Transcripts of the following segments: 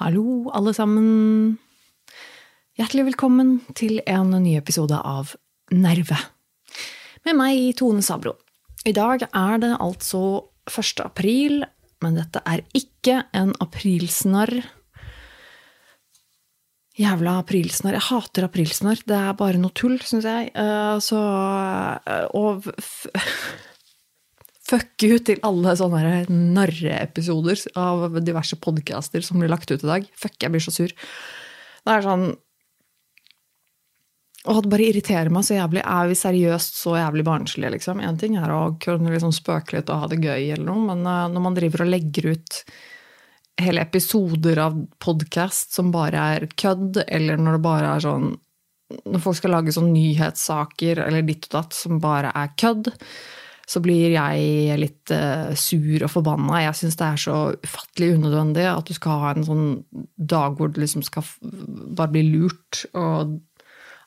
Hallo, alle sammen. Hjertelig velkommen til en ny episode av Nerve. Med meg, Tone Sabro. I dag er det altså 1. april, men dette er ikke en aprilsnarr. Jævla aprilsnarr. Jeg hater aprilsnarr. Det er bare noe tull, syns jeg. Eh, Så Og f- fuck you til alle sånne narreepisoder av diverse podcaster som blir lagt ut i dag. Fuck, jeg blir så sur. Det er sånn Åh, det bare irriterer meg så jævlig. Er vi seriøst så jævlig barnslige, liksom? Én ting er å kunne liksom spøke litt og ha det gøy, eller noe, men eh, når man driver og legger ut hele episoder av podkast som bare er kødd, eller når det bare er sånn Når folk skal lage sånn nyhetssaker eller ditt og datt som bare er kødd, så blir jeg litt eh, sur og forbanna. Jeg syns det er så ufattelig unødvendig at du skal ha en sånn dag hvor du liksom skal bare bli lurt, og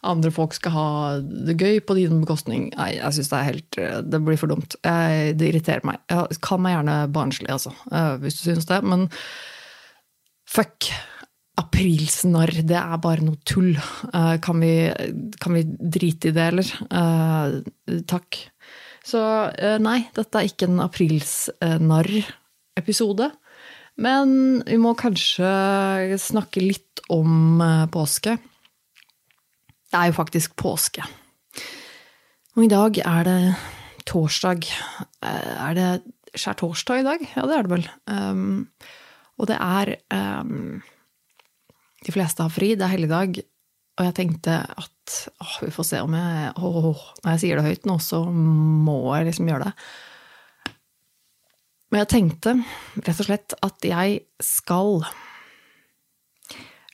andre folk skal ha det gøy på din bekostning. Nei, jeg syns det er helt eh, Det blir for dumt. Jeg, det irriterer meg. Jeg kan meg gjerne barnslig, altså, eh, hvis du syns det. Men fuck. Aprilsnarr, det er bare noe tull. Kan vi, kan vi drite i det, eller? Uh, Takk. Så eh, nei, dette er ikke en aprilsnarr-episode. Men vi må kanskje snakke litt om eh, påske. Det er jo faktisk påske. Og i dag er det torsdag. Eh, Er det skjærtorsdag i dag? Ja, det er det vel. Um, og det er um, De fleste har fri, det er helligdag. Og jeg tenkte at åh, vi får se om jeg åh, Når jeg sier det høyt nå, så må jeg liksom gjøre det. Men jeg tenkte rett og slett at jeg skal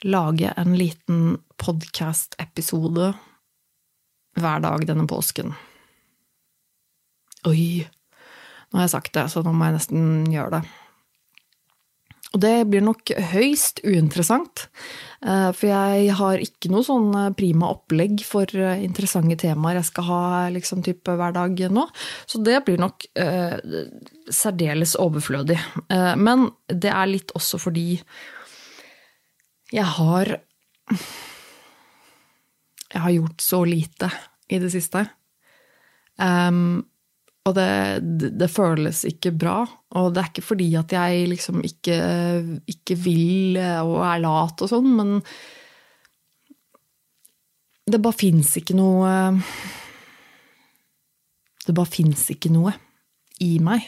lage en liten podkast-episode hver dag denne påsken. Oi! Nå har jeg sagt det, så nå må jeg nesten gjøre det. Og det blir nok høyst uinteressant, eh, for jeg har ikke noe sånn prima opplegg for eh, interessante temaer jeg skal ha liksom type hver dag nå. Så det blir nok eh, særdeles overflødig. Eh, men det er litt også fordi jeg har Jeg har gjort så lite i det siste. Um, og det, det, det føles ikke bra. Og det er ikke fordi at jeg liksom ikke, ikke vil og er lat og sånn, men det bare fins ikke noe Det bare fins ikke noe i meg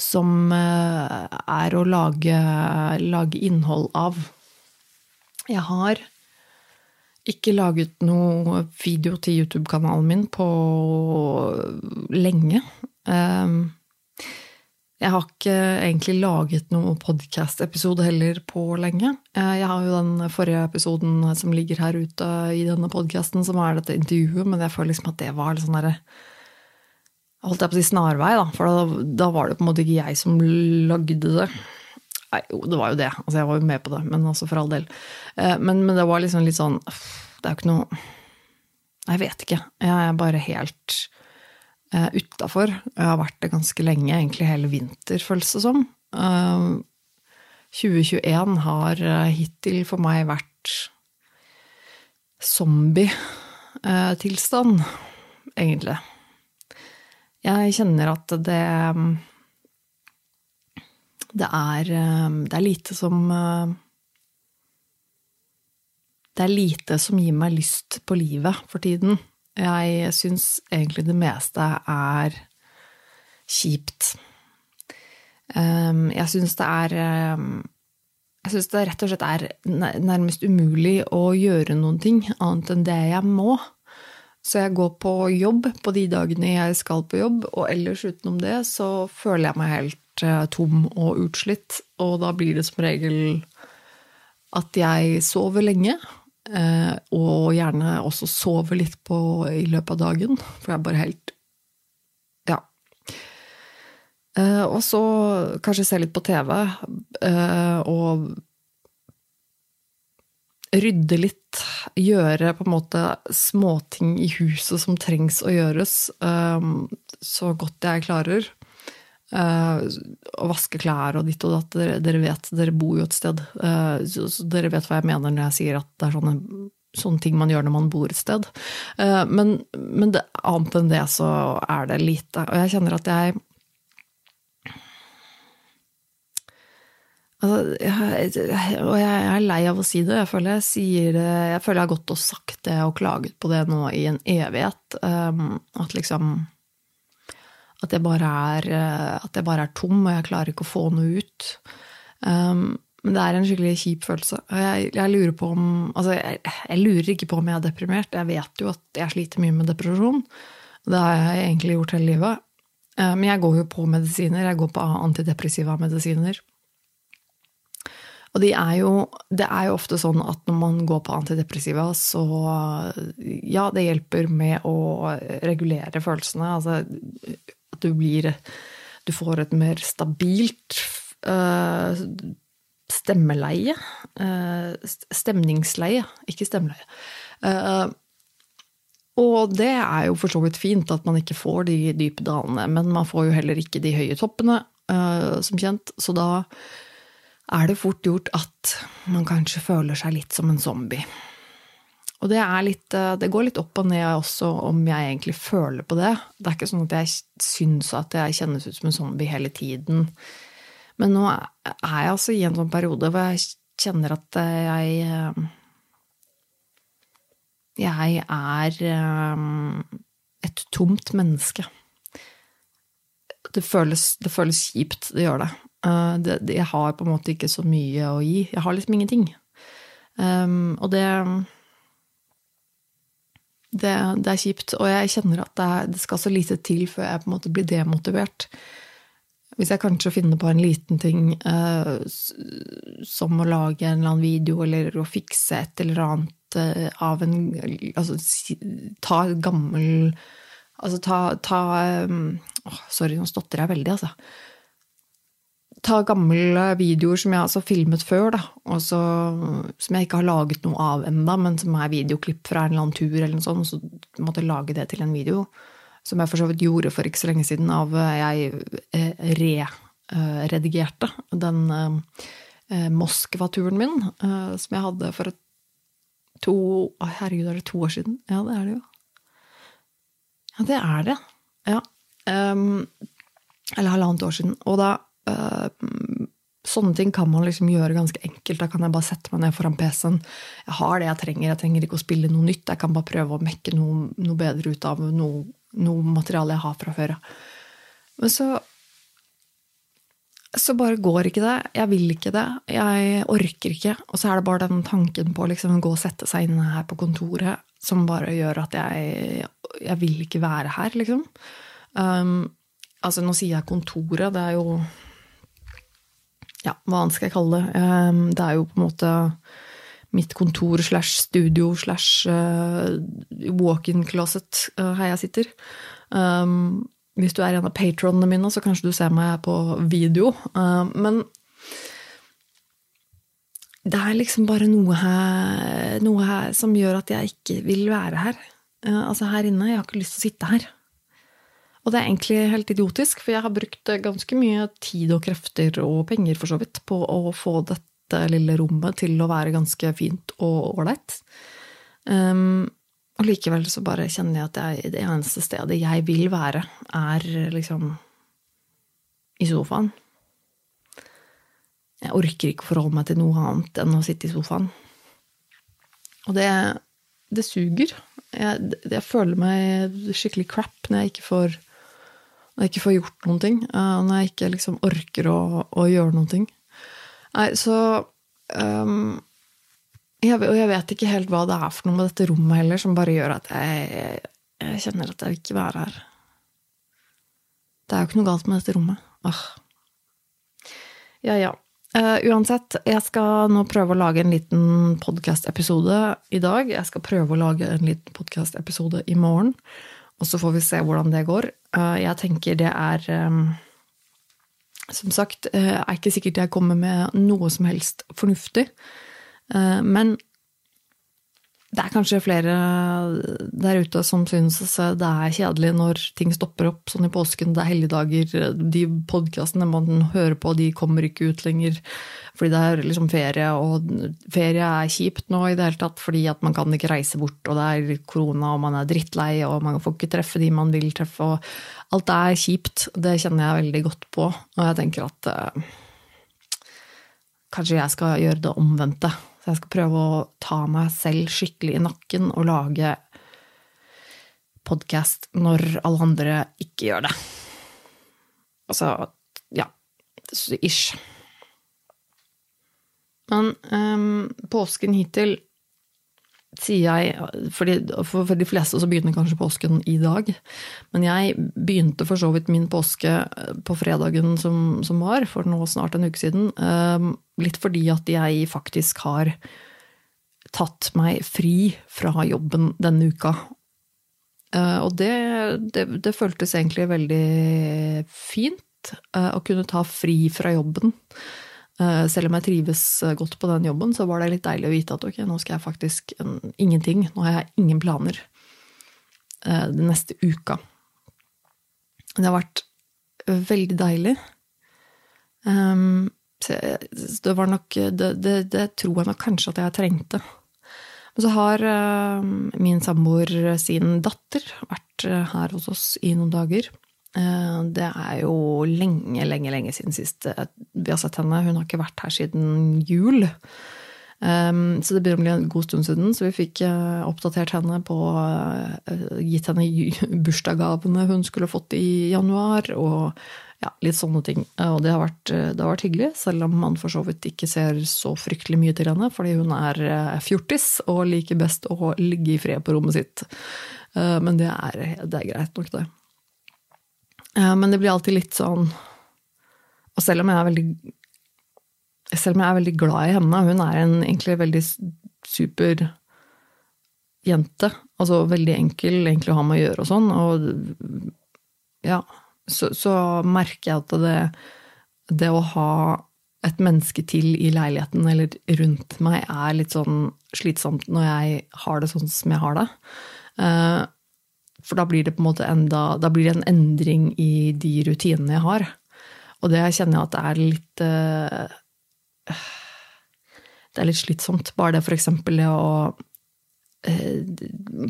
som eh, er å lage, lage innhold av. Jeg har ikke laget noe video til YouTube-kanalen min på lenge. Um, Jeg har ikke egentlig laget noe podkast-episode heller på lenge. Eh, Jeg har jo den forrige episoden som ligger her ute i denne podkasten, som er dette intervjuet, men jeg føler liksom at det var litt sånn derre Holdt jeg på å si snarvei, da, for da, da var det på en måte ikke jeg som lagde det. Nei, jo, det var jo det. Altså, jeg var jo med på det, men altså for all del. Eh, Men, men det var liksom litt sånn Det er jo ikke noe Jeg vet ikke. Jeg er bare helt uh, utafor. Jeg har vært det ganske lenge, egentlig hele vinter, føles det som. Uh, 2021 har eh, hittil for meg vært zombie-tilstand, egentlig. Jeg kjenner at det Det er, eh, det er lite som eh, Det er lite som gir meg lyst på livet for tiden. Jeg syns egentlig det meste er kjipt. Um, Jeg syns det er Jeg syns det rett og slett er nærmest umulig å gjøre noen ting annet enn det jeg må. Så jeg går på jobb på de dagene jeg skal på jobb, og ellers utenom det så føler jeg meg helt eh, tom og utslitt. Og da blir det som regel at jeg sover lenge, eh, og gjerne også sover litt på, i løpet av dagen, for jeg er bare helt Ja. Eh, Og så kanskje se litt på TV, eh, og rydde litt, gjøre på en måte småting i huset som trengs å gjøres, så godt jeg klarer. Å vaske klær og ditt og datt. Dere, dere, vet, dere bor jo et sted. Uh, så, dere vet hva jeg mener når jeg sier at det er sånne, sånne ting man gjør når man bor et sted. Uh, men, men det, annet enn det så er det lite. Og jeg kjenner at jeg altså, jeg, Og jeg er lei av å si det. Jeg føler jeg, det, jeg føler jeg har gått og sagt det og klaget på det nå i en evighet. At liksom at jeg, er, eh, at jeg bare er, tom, og jeg klarer ikke å få noe ut. Um, men det er en skikkelig kjip følelse. Jeg, jeg lurer på om Altså, jeg, jeg, lurer ikke på om jeg er deprimert. Jeg vet jo at jeg sliter mye med depresjon. Det har jeg egentlig gjort hele livet. Uh, men jeg går jo på medisiner. Jeg går på antidepressiva medisiner. Og de er jo, det er jo ofte sånn at når man går på antidepressiva, så Ja, det hjelper med å regulere følelsene. Altså at du blir Du får et mer stabilt uh, stemmeleie. Uh, stemningsleie, ikke stemmeleie. Uh, og det er jo for så vidt fint at man ikke får de dype dalene, men man får jo heller ikke de høye toppene, som kjent. Så da er det fort gjort at man kanskje føler seg litt som en zombie. Og det, litt, eh, det, går litt opp og ned også om jeg egentlig føler på det. Det er ikke sånn at jeg syns at jeg kjennes ut som en zombie hele tiden. Men nå er jeg altså i en sånn periode hvor jeg kjenner at jeg eh, Jeg er eh, et tomt menneske. Det føles, det føles kjipt, det gjør det. det. Jeg har på en måte ikke så mye å gi. Jeg har liksom ingenting. og det det, det, er kjipt. Og jeg kjenner at det, det, skal så lite til før jeg på en måte blir demotivert. Hvis jeg kanskje finner på en liten ting eh, som å lage en eller annen video eller å fikse et eller annet eh, av en Altså ta et gammel Altså ta, ta um, oh, Sorry, nå stotrer jeg veldig, altså ta gamle videoer som jeg har altså filmet før, da, så, som jeg ikke har laget noe av enda, men som er videoklipp fra en eller annen tur, eller noe sånt, så måtte jeg lage det til en video. Som jeg for så vidt gjorde for ikke så lenge siden, av eh, jeg re-redigerte den eh, Moskva-turen min, som jeg hadde for to Herregud, er det to år siden? Ja, det er det jo. Ja, det er det. Ja. Um, eller halvannet år siden. Og da Eh, sånne ting kan man liksom gjøre ganske enkelt. Da kan jeg bare sette meg ned foran PC-en. Jeg har det jeg trenger, jeg trenger ikke å spille noe nytt. Jeg kan bare prøve å mekke noe, noe bedre ut av noe, noe, materiale jeg har fra før. Men så så bare går ikke det. Jeg vil ikke det. Jeg orker ikke. Og så er det bare den tanken på liksom å gå og sette seg inne her på kontoret som bare gjør at jeg Jeg vil ikke være her, liksom. Um, altså, nå sier jeg kontoret. Det er jo ja, hva annet skal jeg kalle det? Ehm, det er jo på en måte mitt kontor slash studio slash uh, walk-in closet uh, her jeg sitter. Um, hvis du er en av patronene mine, så kanskje du ser meg på video. Uh, men det er liksom bare noe her, noe her, som gjør at jeg ikke vil være her. Uh, altså her inne. Jeg har ikke lyst til å sitte her. Og det er egentlig helt idiotisk, for jeg har brukt ganske mye tid og krefter og penger for så vidt på å få dette lille rommet til å være ganske fint og ålreit. Um, og likevel så bare kjenner jeg at jeg, det eneste stedet jeg vil være, er liksom i sofaen. Jeg orker ikke forholde meg til noe annet enn å sitte i sofaen. Og det, det suger. Jeg, jeg føler meg skikkelig crap når jeg ikke får når jeg ikke får gjort noen ting. Uh, når jeg ikke liksom orker å, å gjøre noen ting. Nei, så um, jeg, Og jeg vet ikke helt hva det er for noe med dette rommet heller, som bare gjør at jeg, jeg kjenner at jeg vil ikke være her. Det er jo ikke noe galt med dette rommet. Ah. Ja, ja. Uh, uansett, jeg skal nå prøve å lage en liten podkast-episode i dag. Jeg skal prøve å lage en liten podkast-episode i morgen. Og så får vi se hvordan det går. Eh, jeg tenker det er eh, Som sagt, eh, er ikke sikkert jeg kommer med noe som helst fornuftig. Men det er kanskje flere der ute som syns det er kjedelig når ting stopper opp sånn i påsken, det er helligdager, de podkastene man hører på, de kommer ikke ut lenger fordi det er liksom ferie, og ferie er kjipt nå i det hele tatt fordi at man kan ikke reise bort, og det er korona, og man er drittlei, og man får ikke treffe de man vil treffe, og alt er kjipt. Det kjenner jeg veldig godt på, og jeg tenker at eh, kanskje jeg skal gjøre det omvendte. Så jeg skal prøve å ta meg selv skikkelig i nakken og lage podkast når alle andre ikke gjør det. Altså, ja, ish. Men um, påsken hittil sier jeg fordi For de fleste så begynner kanskje påsken i dag. Men jeg begynte for så vidt min påske på fredagen som, som var, for nå snart en uke siden. Um, litt fordi at jeg faktisk har tatt meg fri fra jobben denne uka. Uh, og det, det, det, føltes egentlig veldig fint å kunne ta fri fra jobben. Eh, selv om jeg trives eh, godt på den jobben, så var det litt deilig å vite at ok, nå skal jeg faktisk ingenting. Nå har jeg ingen planer eh, den neste uka. Det har vært veldig deilig. Ehm, det var nok det, det, det tror jeg nok kanskje at jeg trengte. Men så har min samboer sin datter vært her hos oss i noen dager. Eh, det er jo lenge, lenge, lenge siden sist eh, vi har sett henne. Hun har ikke vært her siden jul. Um, så det begynner å bli en god stund siden, så vi fikk uh, oppdatert henne på Gitt henne bursdagsgavene hun skulle fått i januar, og ja, litt sånne ting. Og det har, vært, det har, vært, hyggelig, selv om man for så vidt ikke ser så fryktelig mye til henne, fordi hun er fjortis og liker best å ligge i fred på rommet sitt. men det er, det er greit nok, det. Men det blir alltid litt sånn Og selv om jeg er veldig selv om jeg er veldig glad i henne, hun er en egentlig veldig super jente. Altså veldig enkel, egentlig å ha med å gjøre og sånn. Og ja, så, så merker jeg at det, det å ha et menneske til i leiligheten eller rundt meg er litt sånn slitsomt når jeg har det sånn som jeg har det. Eh, for da blir det på en måte enda Da blir det en endring i de rutinene jeg har. Og det kjenner jeg at det er litt uh, Det er litt slitsomt. Bare det eksempel å uh,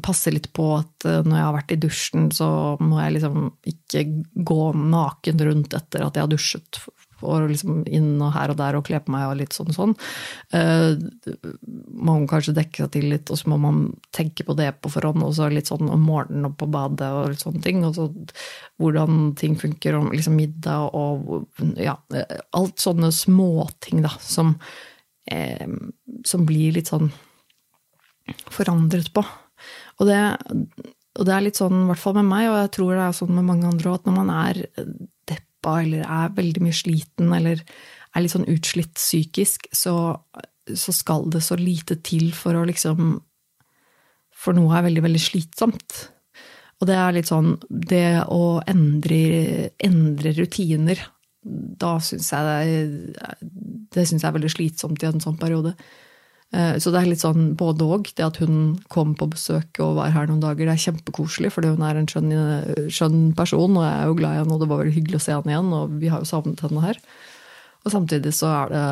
passe litt på at uh, når jeg har vært i dusjen, så må jeg liksom ikke gå naken rundt etter at jeg har dusjet for liksom inn og her og der og kle på meg og litt sånn sånn. Uh, man må kanskje dekke seg til litt, og så må man tenke på det på forhånd. Og så litt sånn om morgenen og på badet og litt sånne ting. Og så hvordan ting funker, og liksom middag og ja, alt sånne småting, da, som, eh, som blir litt sånn forandret på. Og det, og det er litt sånn, i hvert fall med meg, og jeg tror det er sånn med mange andre òg, at når man er deppa eller er veldig mye sliten eller er litt sånn utslitt psykisk, så, så skal det så lite til for å liksom For noe er veldig, veldig slitsomt. Og det er litt sånn Det å endre, endre rutiner, da syns jeg det, det synes jeg er veldig slitsomt i en sånn periode. Eh, så det er litt sånn både òg. Det at hun kom på besøk og var her noen dager, det er kjempekoselig, fordi hun er en skjønn, skjønn person, og jeg er jo glad i henne, og det var veldig hyggelig å se henne igjen, og vi har jo savnet henne her. Og samtidig så er det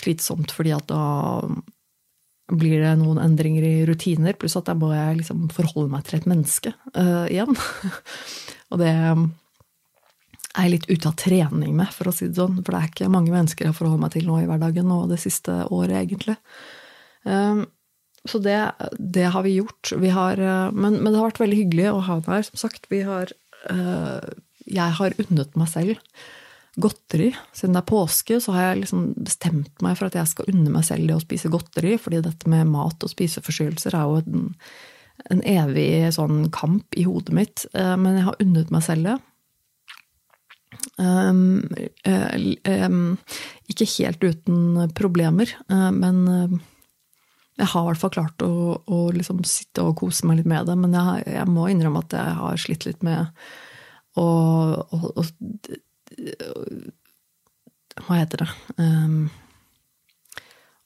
slitsomt, fordi at da blir det noen endringer i rutiner, pluss at da må jeg liksom forholde meg til et menneske uh, igjen. og det er jeg litt ute av trening med, for å si det sånn. For det er ikke mange mennesker jeg forholder meg til nå i hverdagen og det siste året, egentlig. Um, så det, det, har vi gjort. Vi har, uh, men, men, det har vært veldig hyggelig å ha deg her, som sagt. Vi har, uh, jeg har unnet meg selv godteri. Siden det er påske, så har jeg liksom bestemt meg for at jeg skal unne meg selv det å spise godteri. fordi dette med mat og spiseforstyrrelser er jo en, en evig sånn kamp i hodet mitt. Uh, men jeg har unnet meg selv det. Um, um, ikke helt uten problemer, uh, men uh, jeg har i hvert fall klart å, å liksom sitte og kose meg litt med det. Men jeg, jeg, må innrømme at jeg har slitt litt med å, å, å Hva heter det? Um,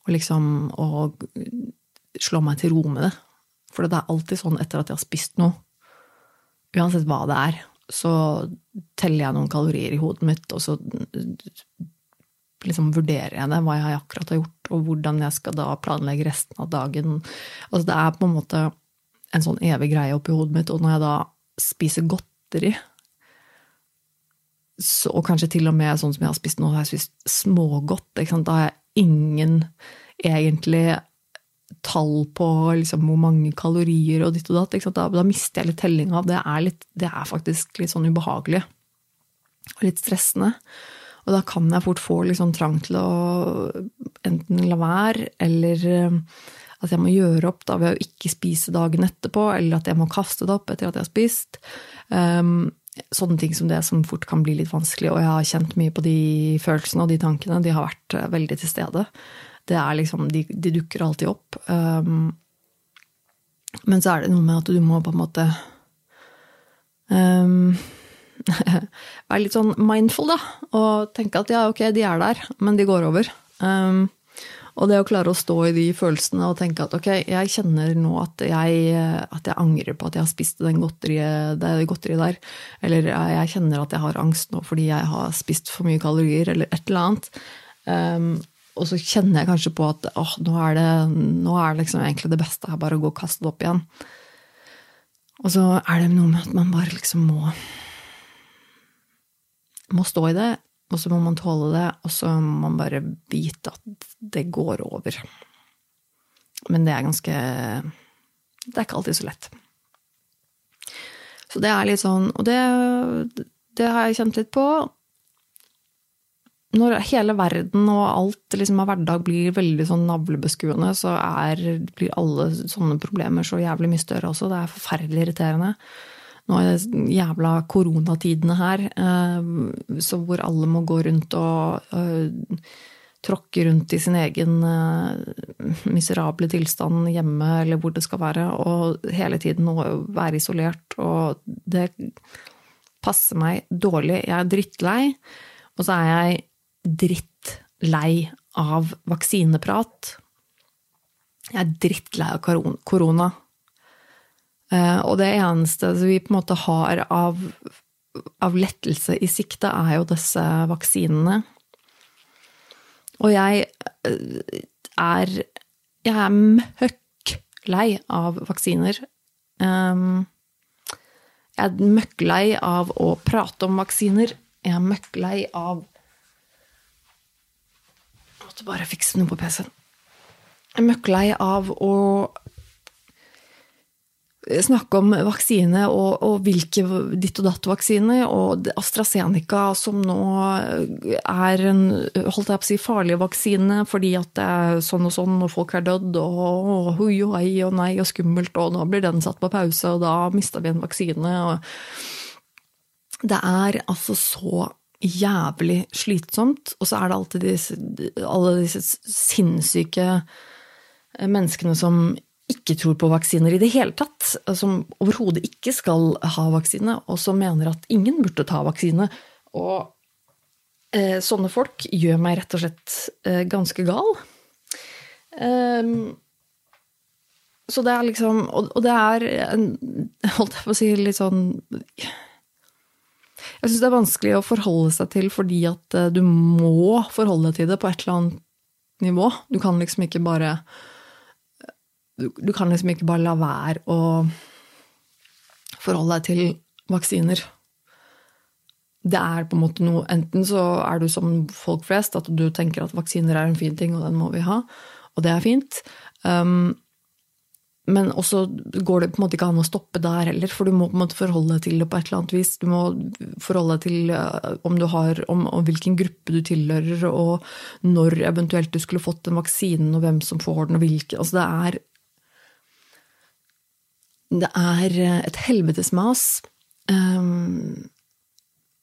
og liksom å slå meg til ro med det. For det er alltid sånn etter at jeg har spist noe, uansett hva det er, så teller jeg noen kalorier i hodet mitt, og så liksom vurderer jeg det, hva jeg akkurat har gjort, og hvordan jeg skal da planlegge resten av dagen. Altså det er på en måte en sånn evig greie oppi hodet mitt, og når jeg da spiser godteri, så, og kanskje til og med sånn som jeg har spist nå, har jeg spist smågodt, da har jeg ingen egentlig tall på liksom, hvor mange kalorier og ditt og datt. Da, da, mister jeg litt tellinga. Det, er det er faktisk litt sånn ubehagelig og litt stressende. Og da kan jeg fort få litt sånn trang til å enten la være, eller eh, at jeg må gjøre opp da ved å ikke spise dagen etterpå, eller at jeg må kaste det opp etter at jeg har spist. Um, sånne ting som det som fort kan bli litt vanskelig, og jeg har kjent mye på de følelsene og de tankene. De har vært eh, veldig til stede. Det er liksom, de, de dukker alltid opp. Um, men så er det noe med at du må på en måte um, være litt sånn mindful, da. Og tenke at ja, ok, de er der, men de går over. Um, og det å klare å stå i de følelsene og tenke at ok, jeg kjenner nå at jeg, at jeg angrer på at jeg har spist den godteriet, det godteriet der. Eller jeg kjenner at jeg har angst nå fordi jeg har spist for mye kalorier, eller et eller annet. Um, og så kjenner jeg kanskje på at åh, nå er det, nå er det liksom egentlig det beste her, bare å gå og kaste det opp igjen. Og så er det noe med at man bare liksom må må stå i det, og så må man tåle det, og så må man bare vite at det går over. Men det er ganske Det er ikke alltid så lett. Så det er litt sånn Og det, det har jeg kjent litt på når hele verden og alt liksom av hverdag blir veldig sånn navlebeskuende, så er, blir alle sånne problemer så jævlig mye større også. Det er forferdelig irriterende. Nå er det jævla koronatidene her, eh, så hvor alle må gå rundt og uh, tråkke rundt i sin egen uh, miserable tilstand hjemme eller hvor det skal være, og hele tiden være isolert. Og det passer meg dårlig. Jeg er drittlei, og så er jeg drittlei av vaksineprat. Jeg er drittlei av korona. Eh, og det eneste vi på en måte har av, av lettelse i sikte, er jo disse vaksinene. Og jeg eh, er Jeg er møkk lei av vaksiner. Um, jeg er møkk lei av å prate om vaksiner. Jeg er møkk lei av måtte bare fikse noe på PC-en. Jeg er møkklei av å snakke om vaksine og, og hvilke ditt og datt-vaksine, og AstraZeneca som nå er en holdt jeg på å si, farlig vaksine fordi at det er sånn og sånn, og folk er dødd, og, hui og hei og nei og skummelt, og nå blir den satt på pause, og da mista vi en vaksine. Og det er altså så jævlig slitsomt. Og så er det alltid disse, alle disse sinnssyke eh, menneskene som ikke tror på vaksiner i det hele tatt. Som overhodet ikke skal ha vaksine, og som mener at ingen burde ta vaksine. Og eh, sånne folk gjør meg rett og slett eh, ganske gal. Um, så det er liksom Og, og det er en, holdt jeg på å si, litt sånn jeg syns det er vanskelig å forholde seg til fordi at eh, du må forholde deg til det på et eller annet nivå. Du kan liksom ikke bare Du kan liksom ikke bare la være å forholde deg til vaksiner. Det er på en måte noe Enten så er du som folk flest, at du tenker at vaksiner er en fin ting, og den må vi ha, og det er fint. Um, men også går det på en måte ikke an å stoppe der heller, for du må på en måte forholde deg til det på et eller annet vis. Du må forholde deg til eh, om du har, om, om hvilken gruppe du tilhører, og når eventuelt du skulle fått den vaksinen, og hvem som får den, og hvilken Altså det er Det er et helvetes mas. Um,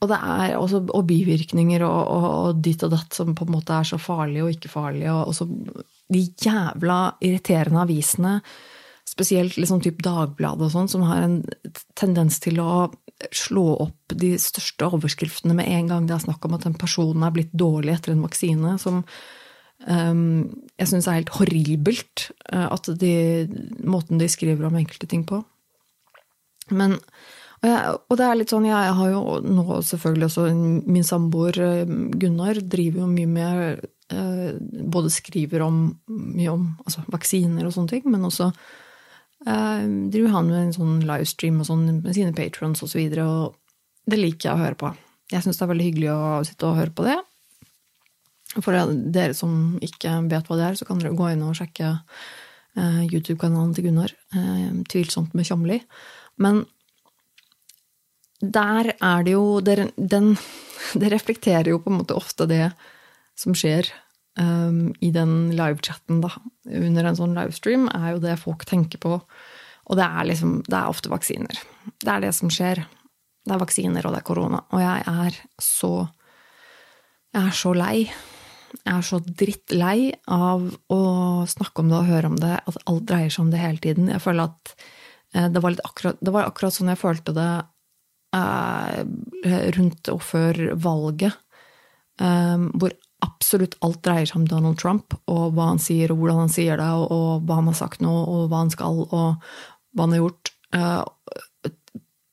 og det er også og bivirkninger og, og, og, ditt og datt som på en måte er så farlige og ikke farlige. Og også de jævla irriterende avisene spesielt liksom typ Dagbladet og sånn, som har en tendens til å slå opp de største overskriftene med en gang det er snakk om at en person er blitt dårlig etter en vaksine. som um, jeg syns er helt horribelt uh, at de, måten de skriver om enkelte ting på. Men og, jeg, og, det er litt sånn, jeg har jo nå selvfølgelig også Min samboer Gunnar driver jo mye med Både skriver om mye om altså, vaksiner og sånne ting, men også uh, driver han med en sånn livestream og sånn med sine patrons osv. Og, så og det liker jeg å høre på. Jeg syns det er veldig hyggelig å sitte og høre på det. For dere som ikke vet hva det er, så kan dere gå inn og sjekke uh, YouTube-kanalen til Gunnar. Uh, tvilsomt med Tjomli. Men der er det jo det reflekterer jo på en måte ofte det som skjer um, i den livechatten, da. Under en sånn livestream, er jo det folk tenker på. Og det er liksom Det er ofte vaksiner. Det er det som skjer. Det er vaksiner, og det er korona. Og jeg er så Jeg er så lei. Jeg er så drittlei av å snakke om det og høre om det, at alt dreier seg om det hele tiden. Jeg føler at eh, det var, akkurat, det var akkurat sånn jeg følte det eh, rundt og før valget, eh, hvor absolutt alt dreier seg om Donald Trump, og hva han sier, og hvordan han sier det, og, og hva han har sagt nå, og hva han skal, og hva han har gjort. Uh,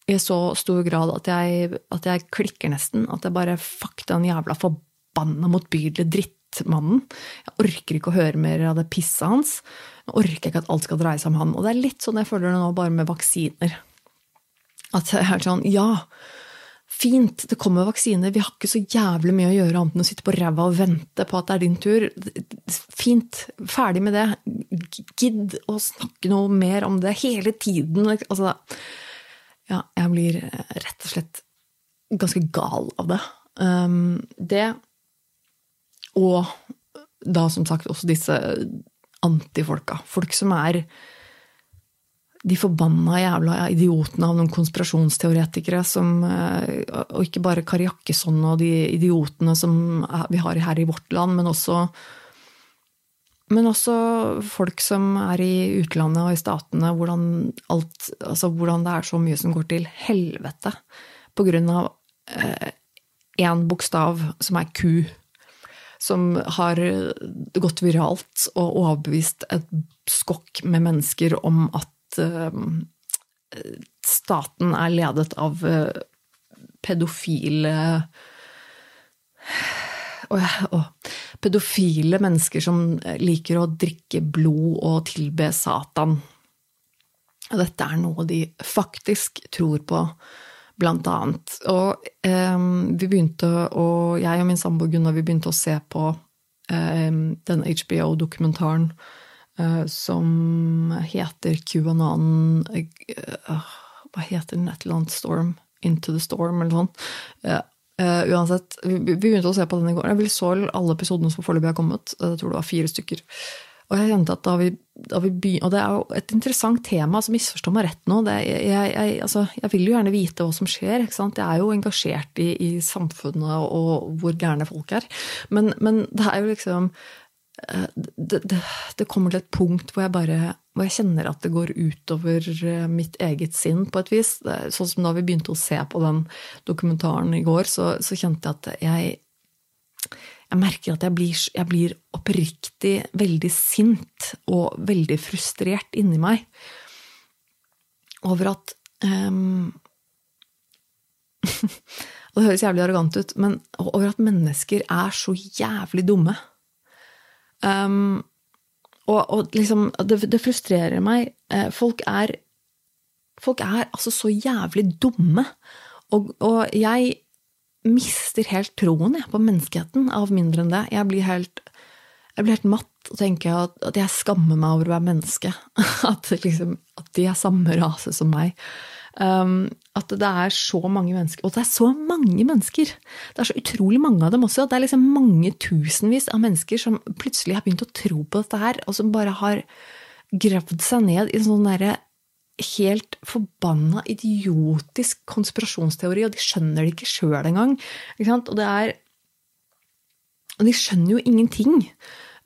I så stor grad at jeg, at jeg klikker nesten. At jeg bare Fuck den jævla forbanna motbydelige drittmannen. Jeg orker ikke å høre mer av det pisset hans. Jeg orker ikke at alt skal dreie seg om han. Og det er litt sånn jeg føler det nå, bare med vaksiner. At jeg er sånn, ja, fint, det kommer vaksiner, vi har ikke så jævlig mye å gjøre annet enn å sitte på ræva og vente på at det er din tur. Fint, ferdig med det. Gidd å snakke noe mer om det hele tiden. Altså, ja, jeg blir rett og slett ganske gal av det. Um, det og da som sagt også disse antifolka. Folk som er de forbanna jævla idiotene av noen konspirasjonsteoretikere som eh, Og ikke bare Kari Jakkesson og de idiotene som vi har her i vårt land, men også men også folk som er i utlandet og i statene, hvordan, alt, altså hvordan det er så mye som går til helvete på grunn av én eh, bokstav som er ku som har gått viralt og overbevist et skokk med mennesker om at uh, staten er ledet av uh, pedofile uh, Pedofile mennesker som liker å drikke blod og tilbe Satan. Og dette er noe de faktisk tror på blant annet. Og eh, vi begynte å, jeg og min samboer Gunnar, vi begynte å se på eh, den HBO-dokumentaren eh, som heter QAnon uh, Hva heter den? Et eller annet Storm? Into the Storm, eller noe sånt. Uh, uansett, vi, begynte å se på den i går. Jeg vil så alle episodene som foreløpig har kommet. Jeg tror det var fire stykker. Og jeg kjente at da vi, da vi begynte, Og det er jo et interessant tema, så misforstå meg rett nå. Det, jeg, jeg, altså, jeg, vil jo gjerne vite hva som skjer. ikke sant? Jeg er jo engasjert i, i samfunnet og hvor gærne folk er. Men, men, det er jo liksom eh, det, det, det, kommer til et punkt hvor jeg bare hvor jeg kjenner at det går utover eh, mitt eget sinn, på et vis. Sånn som da vi begynte å se på den dokumentaren i går, så, så kjente jeg at jeg jeg merker at jeg blir, jeg blir, oppriktig veldig sint og veldig frustrert inni meg over at um, det høres jævlig arrogant ut, men over at mennesker er så jævlig dumme. Um, og, og, liksom det, det, frustrerer meg. Eh, folk er Folk er altså så jævlig dumme. Og, og jeg mister helt troen jeg, på menneskeheten av mindre enn det. Jeg blir helt, jeg blir helt matt og tenker at, at, jeg skammer meg over å være menneske. At, liksom, at de er samme rase som meg. Um, at det er så mange mennesker. Og det er så mange mennesker! Det er så utrolig mange av dem også. Det er liksom mange tusenvis av mennesker som plutselig har begynt å tro på dette her, og som bare har gravd seg ned i en sånn derre helt forbanna idiotisk konspirasjonsteori, og de skjønner det ikke sjøl engang. Og det er Og de skjønner jo ingenting.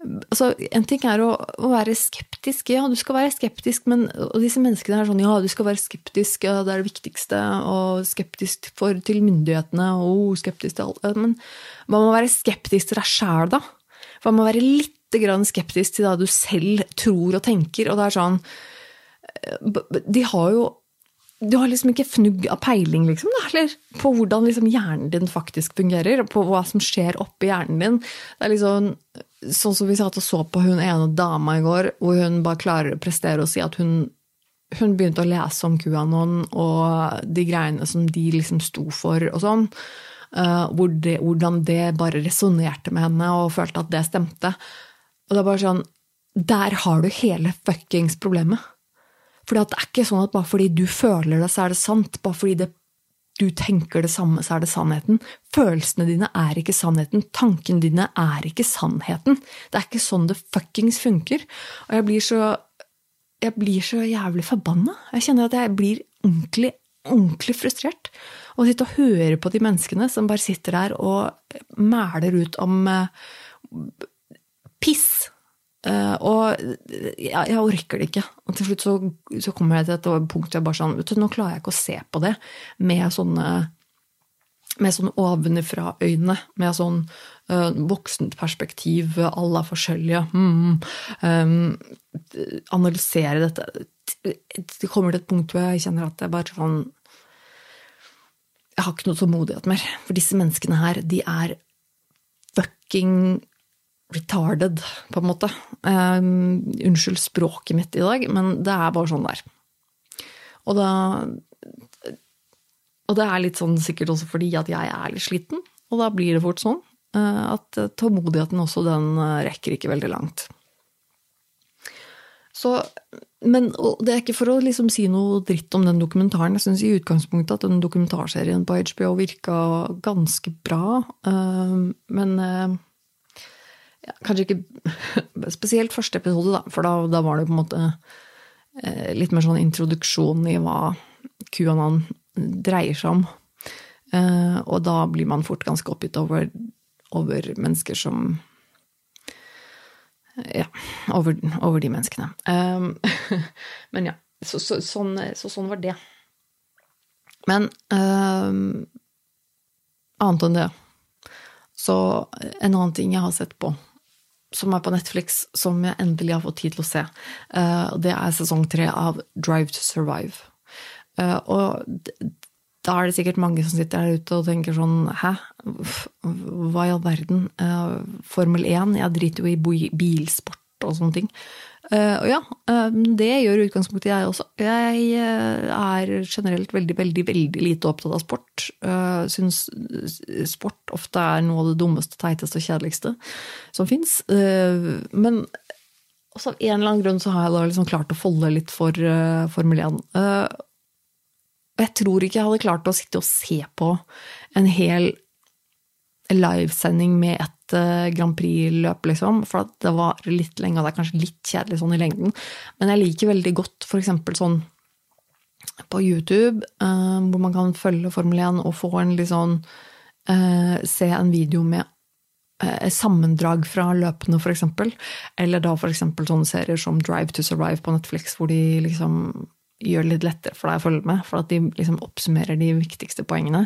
Altså, en ting er å, å, være skeptisk. Ja, du skal være skeptisk, men disse menneskene er sånn Ja, du skal være skeptisk, ja, det er det viktigste. Og skeptisk for, til myndighetene, og skeptisk til alt. Men man må være skeptisk til deg sjæl, da. Hva man må være litt skeptisk til det du selv tror og tenker. Og det er sånn De har jo du har liksom ikke fnugg av peiling liksom, da, eller på hvordan liksom hjernen din faktisk fungerer. På hva som skjer oppi hjernen din. Det er liksom sånn som vi satt og så på hun ene dama i går, hvor hun bare klarer å prestere og si at hun, hun begynte å lese om QAnon og de greiene som de liksom sto for og sånn. Uh, hvor det, hvordan det bare resonnerte med henne, og følte at det stemte. Og det er bare sånn Der har du hele fuckings problemet. For det er ikke sånn at bare fordi du føler det, så er det sant. Bare fordi det, du tenker det samme, så er det sannheten. Følelsene dine er ikke sannheten. Tankene dine er ikke sannheten. Det er ikke sånn det fuckings funker. Og jeg blir så, jeg blir så jævlig forbanna. Jeg kjenner at jeg blir ordentlig, ordentlig frustrert. Og sitte og høre på de menneskene som bare sitter der og mæler ut om eh, piss Uh, og ja, jeg orker det ikke. Og til slutt så, så kommer jeg til et punkt hvor jeg bare sånn vet du, Nå klarer jeg ikke å se på det med sånne med sånn ovenfra-øyne, med sånn uh, voksent perspektiv, alle er forskjellige mm, um, Analysere dette Det kommer til et punkt hvor jeg kjenner at jeg bare sånn Jeg har ikke noe tålmodighet mer. For disse menneskene her, de er fucking retarded, på en måte. Um, unnskyld språket mitt i dag, men det er bare sånn det er. Og da Og det er litt sånn sikkert også fordi at jeg er litt sliten, og da blir det fort sånn uh, at tålmodigheten også, den uh, rekker ikke veldig langt. Så, men det er ikke for å liksom si noe dritt om den dokumentaren. Jeg syns i utgangspunktet at den dokumentarserien på HBO virka ganske bra, uh, men ja, Kanskje ikke spesielt første episode, da, for da, da var det på en måte eh, litt mer sånn introduksjon i hva QAnon dreier seg om. Eh, og da blir man fort ganske oppgitt over, over mennesker som Ja, over, over de menneskene. Eh, men ja, så, så, sånn, så, sånn, var det. Men um, annet enn det så en annen ting jeg har sett på som er på Netflix, som jeg endelig har fått tid til å se. Eh, det er sesong tre av Drive to Survive. Eh, og da er det sikkert mange som sitter der ute og tenker sånn Hæ? Hva i all verden? Eh, Formel 1? Jeg driter jo i bilsport og sånne ting. Uh, og ja, uh, det gjør utgangspunktet jeg også. Jeg uh, er generelt veldig, veldig veldig lite opptatt av sport. Syns sport ofte er noe av det dummeste, teiteste og kjedeligste som fins. men også av en eller annen grunn så har jeg da liksom klart å folde litt for Formel 1. jeg tror ikke jeg hadde klart å sitte og se på en hel livesending med et uh, Grand Prix-løp, liksom. For det var litt lenge, og det er kanskje litt kjedelig sånn i lengden. Men jeg liker veldig godt f.eks. sånn på YouTube, uh, hvor man kan følge Formel 1 og få en litt sånn uh, Se en video med sammendrag fra løpene, f.eks. Eller da f.eks. sånne serier som Drive to Survive på Netflix, hvor de liksom gjør det litt lettere for deg å følge med, for at de liksom oppsummerer de viktigste poengene.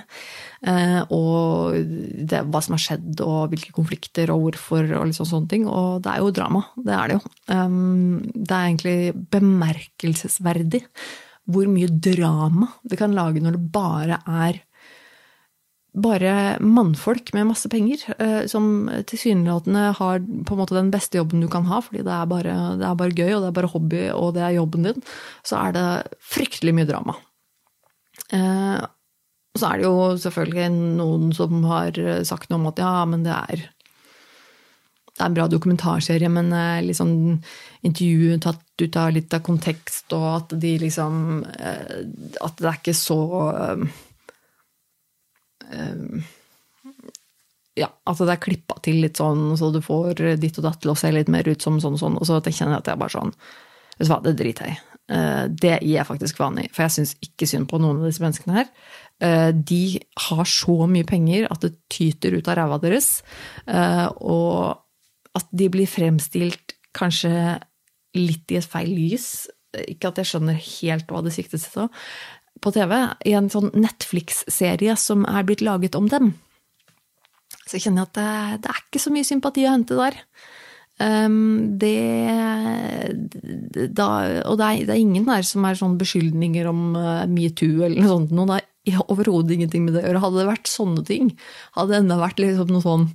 Eh, og det, hva som har skjedd, og hvilke konflikter, og hvorfor, og liksom sånne ting. Og det er jo drama. Det er det jo. Um, det er egentlig bemerkelsesverdig hvor mye drama det kan lage når det bare er bare mannfolk med masse penger, eh, som tilsynelatende har på en måte den beste jobben du kan ha, fordi det er, bare, det er, bare, gøy, og det er bare hobby, og det er jobben din, så er det fryktelig mye drama. Eh, og så er det jo selvfølgelig noen som har sagt noe om at ja, men det er det er en bra dokumentarserie, men liksom intervjuet tatt ut av litt av kontekst, og at de liksom At det er ikke så ja, at det er klippa til litt sånn, så du får ditt og datt til å se litt mer ut som sånn og sånn, og så kjenner jeg at jeg bare sånn Vet du hva, det driter jeg i. Eh, det gir jeg faktisk i, for jeg syns ikke synd på noen av disse menneskene her. Eh, de har så mye penger at det tyter ut av ræva deres, eh, og at de blir fremstilt kanskje litt i et feil lys. Ikke at jeg skjønner helt hva det siktes til, på TV i en sånn Netflix-serie som er blitt laget om dem. Så jeg kjenner at det, det er ikke så mye sympati å hente der. Um, det, da, Og det er, det er, ingen her som er sånn beskyldninger om uh, metoo eller noe sånt. Noe. Det er overhodet ingenting med det å gjøre. Hadde det vært sånne ting, hadde det enda vært liksom noe sånn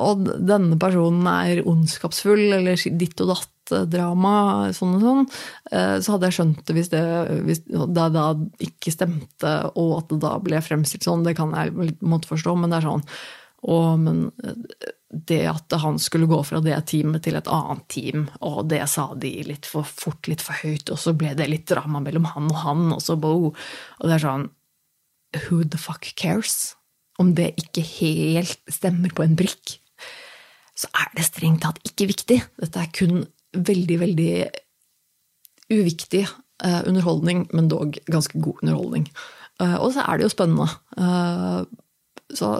Og denne personen er ondskapsfull, eller ditt og datt-drama, sånn og sånn, uh, så hadde jeg skjønt det hvis det, da ikke stemte, og at det da ble fremstilt sånn. Det kan jeg måtte forstå, men det er sånn. Og, men det at han skulle gå fra det teamet til et annet team, og det sa de litt for fort, litt for høyt, og så ble det litt drama mellom han og han, og så bo. Og det er sånn Who the fuck cares? Om det ikke helt stemmer på en brikk, så er det strengt tatt ikke viktig. Dette er kun veldig, veldig uviktig eh, underholdning, men dog ganske god underholdning. Eh, og så er det jo spennende. Eh, så,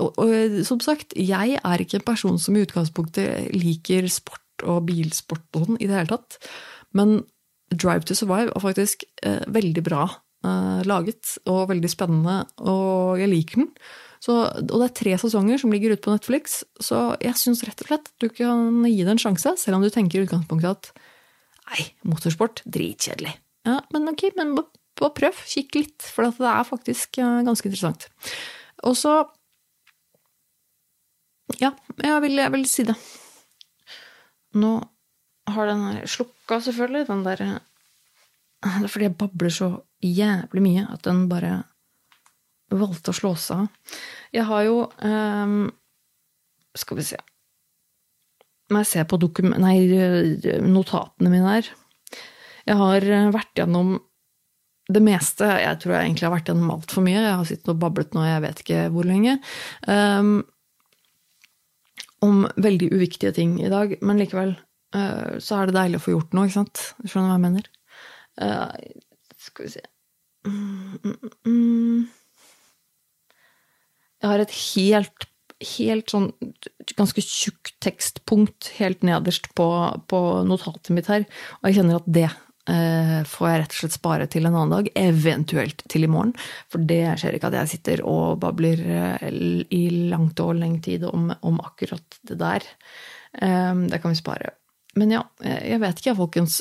og, og, som sagt, jeg er ikke en person som i utgangspunktet liker sport og bilsport og sånn i det hele tatt. Men Drive to Survive er faktisk eh, veldig bra eh, laget og veldig spennende, og jeg liker den. Så, og det er tre sesonger som ligger ute på Netflix, så jeg syns rett og slett du kan gi det en sjanse, selv om du tenker i utgangspunktet at nei, motorsport, dritkjedelig. Ja, men ok, men bare prøv, kikk litt, for det er faktisk eh, ganske interessant. Og så Ja, jeg vil, jeg vil si det. Nå har den slukka, selvfølgelig, den der Det er fordi jeg babler så jævlig mye at den bare valgte å slå seg av. Jeg har jo um, Skal vi se Når jeg ser på nei, notatene mine her Jeg har vært gjennom det meste Jeg tror jeg egentlig har vært gjennom altfor mye. Jeg har sittet og bablet nå, jeg vet ikke hvor lenge. Um, om veldig uviktige ting i dag, men likevel uh, så er det deilig å få gjort noe, ikke sant? Skjønner Du hva jeg mener? Uh, skal vi se mm, mm, mm. Jeg har et helt, helt sånn ganske tjukt tekstpunkt helt nederst på, på notatet mitt her, og jeg kjenner at det Eh, får jeg rett og slett spare til en annen dag, eventuelt til i morgen. For det skjer ikke at jeg sitter og babler eh, i langt og lenge tid om, om, akkurat det der. Eh, det kan vi spare. Men ja, jeg vet ikke, folkens.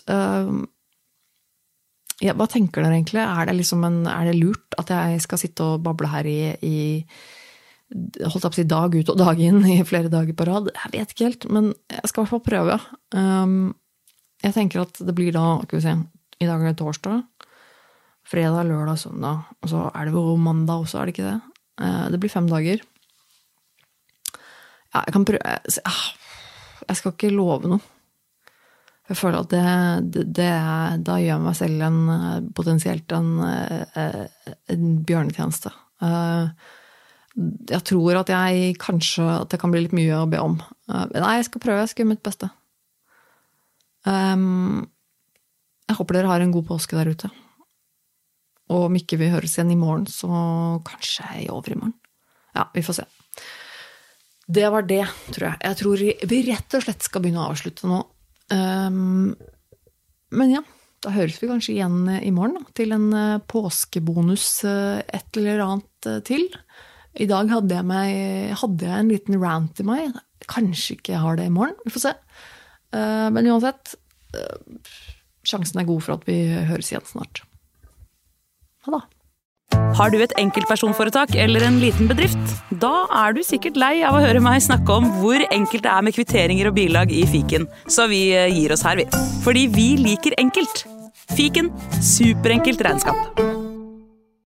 Ja, hva tenker dere egentlig? Er det, liksom en, er det lurt at jeg skal sitte og bable her i, i holdt jeg på å si dag ut og dag inn i flere dager på rad? Jeg vet ikke helt, men jeg skal i hvert fall prøve. Um, jeg tenker at det blir da skal vi se, I dag er det torsdag. Fredag, lørdag, søndag. Og så er det jo mandag også, er det ikke det? Uh, det blir fem dager. Ja, jeg kan prøve ah, Jeg skal ikke love noe. Jeg føler at det, det, det Da gjør jeg meg selv en potensielt en, eh, en bjørnetjeneste. Eh, jeg tror at jeg kanskje At det kan bli litt mye å be om. Nei, jeg skal prøve. Jeg skal gjøre mitt beste. Um, jeg håper dere har en god påske der ute. Og om ikke vi høres igjen i morgen, så kanskje i overmorgen. Ja, vi får se. Det var det, tror jeg. Jeg tror vi rett og slett skal begynne å avslutte nå. Um, men ja, da høres vi kanskje igjen i morgen da, til en uh, påskebonus uh, et eller annet til. I dag hadde jeg, meg, hadde jeg en liten rant i meg. Kanskje ikke jeg har det i morgen. Vi får se. Eh, men uansett, eh, sjansen er god for at vi høres igjen snart. Ha det. Har du et enkeltpersonforetak eller en liten bedrift? Da er du sikkert lei av å høre meg snakke om hvor enkelt det er med kvitteringer og bilag i fiken, så vi eh, gir oss her, vi. Fordi vi liker enkelt. Fiken superenkelt regnskap.